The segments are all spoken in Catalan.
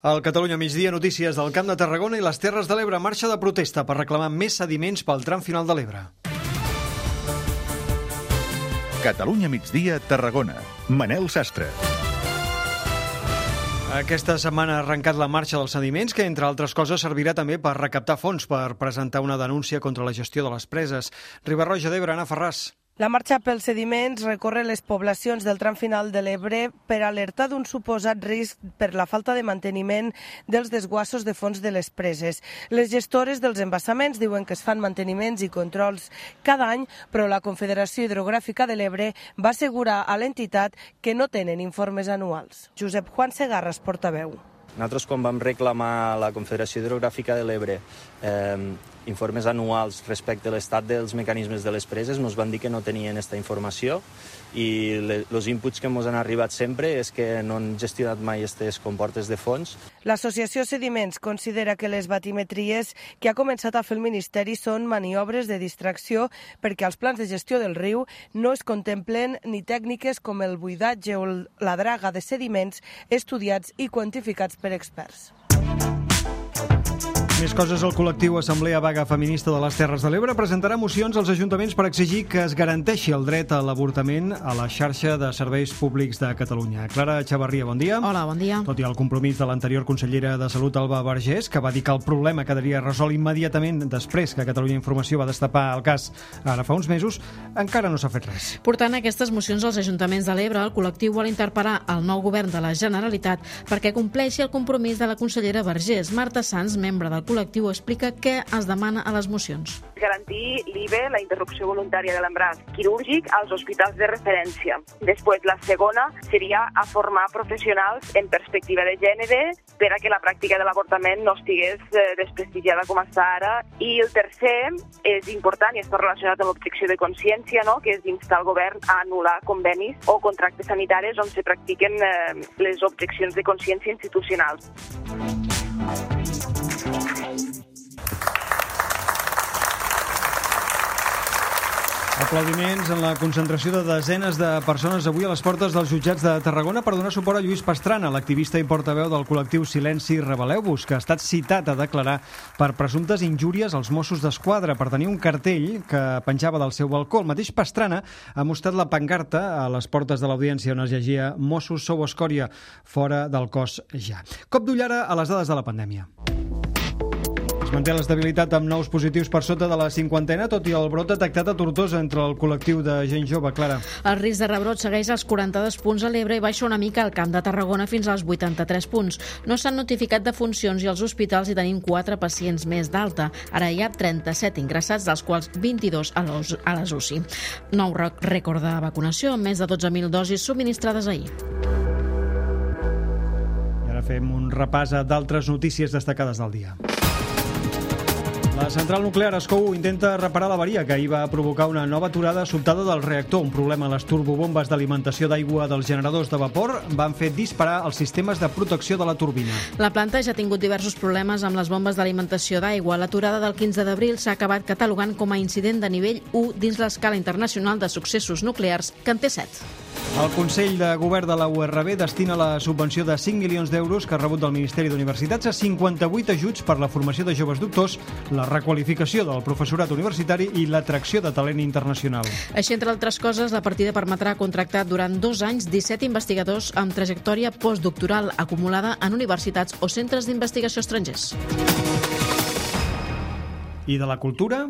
Al Catalunya migdia, notícies del Camp de Tarragona i les Terres de l'Ebre. Marxa de protesta per reclamar més sediments pel tram final de l'Ebre. Catalunya migdia, Tarragona. Manel Sastre. Aquesta setmana ha arrencat la marxa dels sediments, que, entre altres coses, servirà també per recaptar fons per presentar una denúncia contra la gestió de les preses. Ribarroja d'Ebre, Anna Ferràs. La marxa pels sediments recorre les poblacions del tram final de l'Ebre per alertar d'un suposat risc per la falta de manteniment dels desguassos de fons de les preses. Les gestores dels embassaments diuen que es fan manteniments i controls cada any, però la Confederació Hidrogràfica de l'Ebre va assegurar a l'entitat que no tenen informes anuals. Josep Juan Segarra portaveu. Nosaltres, quan vam reclamar a la Confederació Hidrogràfica de l'Ebre eh, informes anuals respecte a l'estat dels mecanismes de les preses, ens van dir que no tenien aquesta informació i els inputs que ens han arribat sempre és que no han gestionat mai aquestes comportes de fons. L'Associació Sediments considera que les batimetries que ha començat a fer el Ministeri són maniobres de distracció perquè als plans de gestió del riu no es contemplen ni tècniques com el buidatge o la draga de sediments estudiats i quantificats per experts. Més coses, el col·lectiu Assemblea Vaga Feminista de les Terres de l'Ebre presentarà mocions als ajuntaments per exigir que es garanteixi el dret a l'avortament a la xarxa de serveis públics de Catalunya. Clara Xavarria, bon dia. Hola, bon dia. Tot i el compromís de l'anterior consellera de Salut, Alba Vergés, que va dir que el problema quedaria resolt immediatament després que Catalunya Informació va destapar el cas ara fa uns mesos, encara no s'ha fet res. Portant aquestes mocions als ajuntaments de l'Ebre, el col·lectiu vol interparar el nou govern de la Generalitat perquè compleixi el compromís de la consellera Vergés. Marta Sanz, membre del col·lectiu explica què es demana a les mocions. Garantir l'IVE, la interrupció voluntària de l'embràs quirúrgic, als hospitals de referència. Després, la segona seria a formar professionals en perspectiva de gènere per a que la pràctica de l'avortament no estigués eh, desprestigiada com està ara. I el tercer és important i està relacionat amb l'objecció de consciència, no? que és instar el govern a anul·lar convenis o contractes sanitaris on se practiquen eh, les objeccions de consciència institucionals. Aplaudiments en la concentració de desenes de persones avui a les portes dels jutjats de Tarragona per donar suport a Lluís Pastrana, l'activista i portaveu del col·lectiu Silenci Rebeleu-vos, que ha estat citat a declarar per presumptes injúries als Mossos d'Esquadra per tenir un cartell que penjava del seu balcó. El mateix Pastrana ha mostrat la pancarta a les portes de l'audiència on es llegia Mossos sou escòria fora del cos ja. Cop d'ull ara a les dades de la pandèmia. Es manté l'estabilitat amb nous positius per sota de la cinquantena, tot i el brot detectat a Tortosa entre el col·lectiu de gent jove, Clara. El risc de rebrot segueix als 42 punts a l'Ebre i baixa una mica al Camp de Tarragona fins als 83 punts. No s'han notificat defuncions i als hospitals hi tenim 4 pacients més d'alta. Ara hi ha 37 ingressats, dels quals 22 a, a les UCI. Nou rècord de vacunació, amb més de 12.000 dosis subministrades ahir. Fem un repàs a d'altres notícies destacades del dia. La central nuclear Escou intenta reparar l'averia que ahir va provocar una nova aturada sobtada del reactor. Un problema a les turbobombes d'alimentació d'aigua dels generadors de vapor van fer disparar els sistemes de protecció de la turbina. La planta ja ha tingut diversos problemes amb les bombes d'alimentació d'aigua. L'aturada del 15 d'abril s'ha acabat catalogant com a incident de nivell 1 dins l'escala internacional de successos nuclears, que en té 7. El Consell de Govern de la URB destina la subvenció de 5 milions d'euros que ha rebut del Ministeri d'Universitats a 58 ajuts per la formació de joves doctors, la requalificació del professorat universitari i l'atracció de talent internacional. Així, entre altres coses, la partida permetrà contractar durant dos anys 17 investigadors amb trajectòria postdoctoral acumulada en universitats o centres d'investigació estrangers. I de la cultura?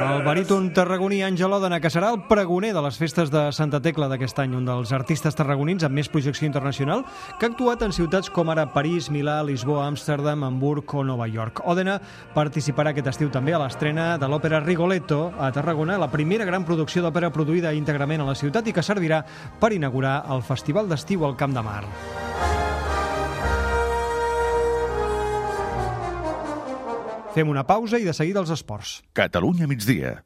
El baríton tarragoní Àngel Òdena, que serà el pregoner de les festes de Santa Tecla d'aquest any, un dels artistes tarragonins amb més projecció internacional, que ha actuat en ciutats com ara París, Milà, Lisboa, Amsterdam, Hamburg o Nova York. Òdena participarà aquest estiu també a l'estrena de l'òpera Rigoletto a Tarragona, la primera gran producció d'òpera produïda íntegrament a la ciutat i que servirà per inaugurar el Festival d'Estiu al Camp de Mar. Fem una pausa i de seguida els esports. Catalunya migdia.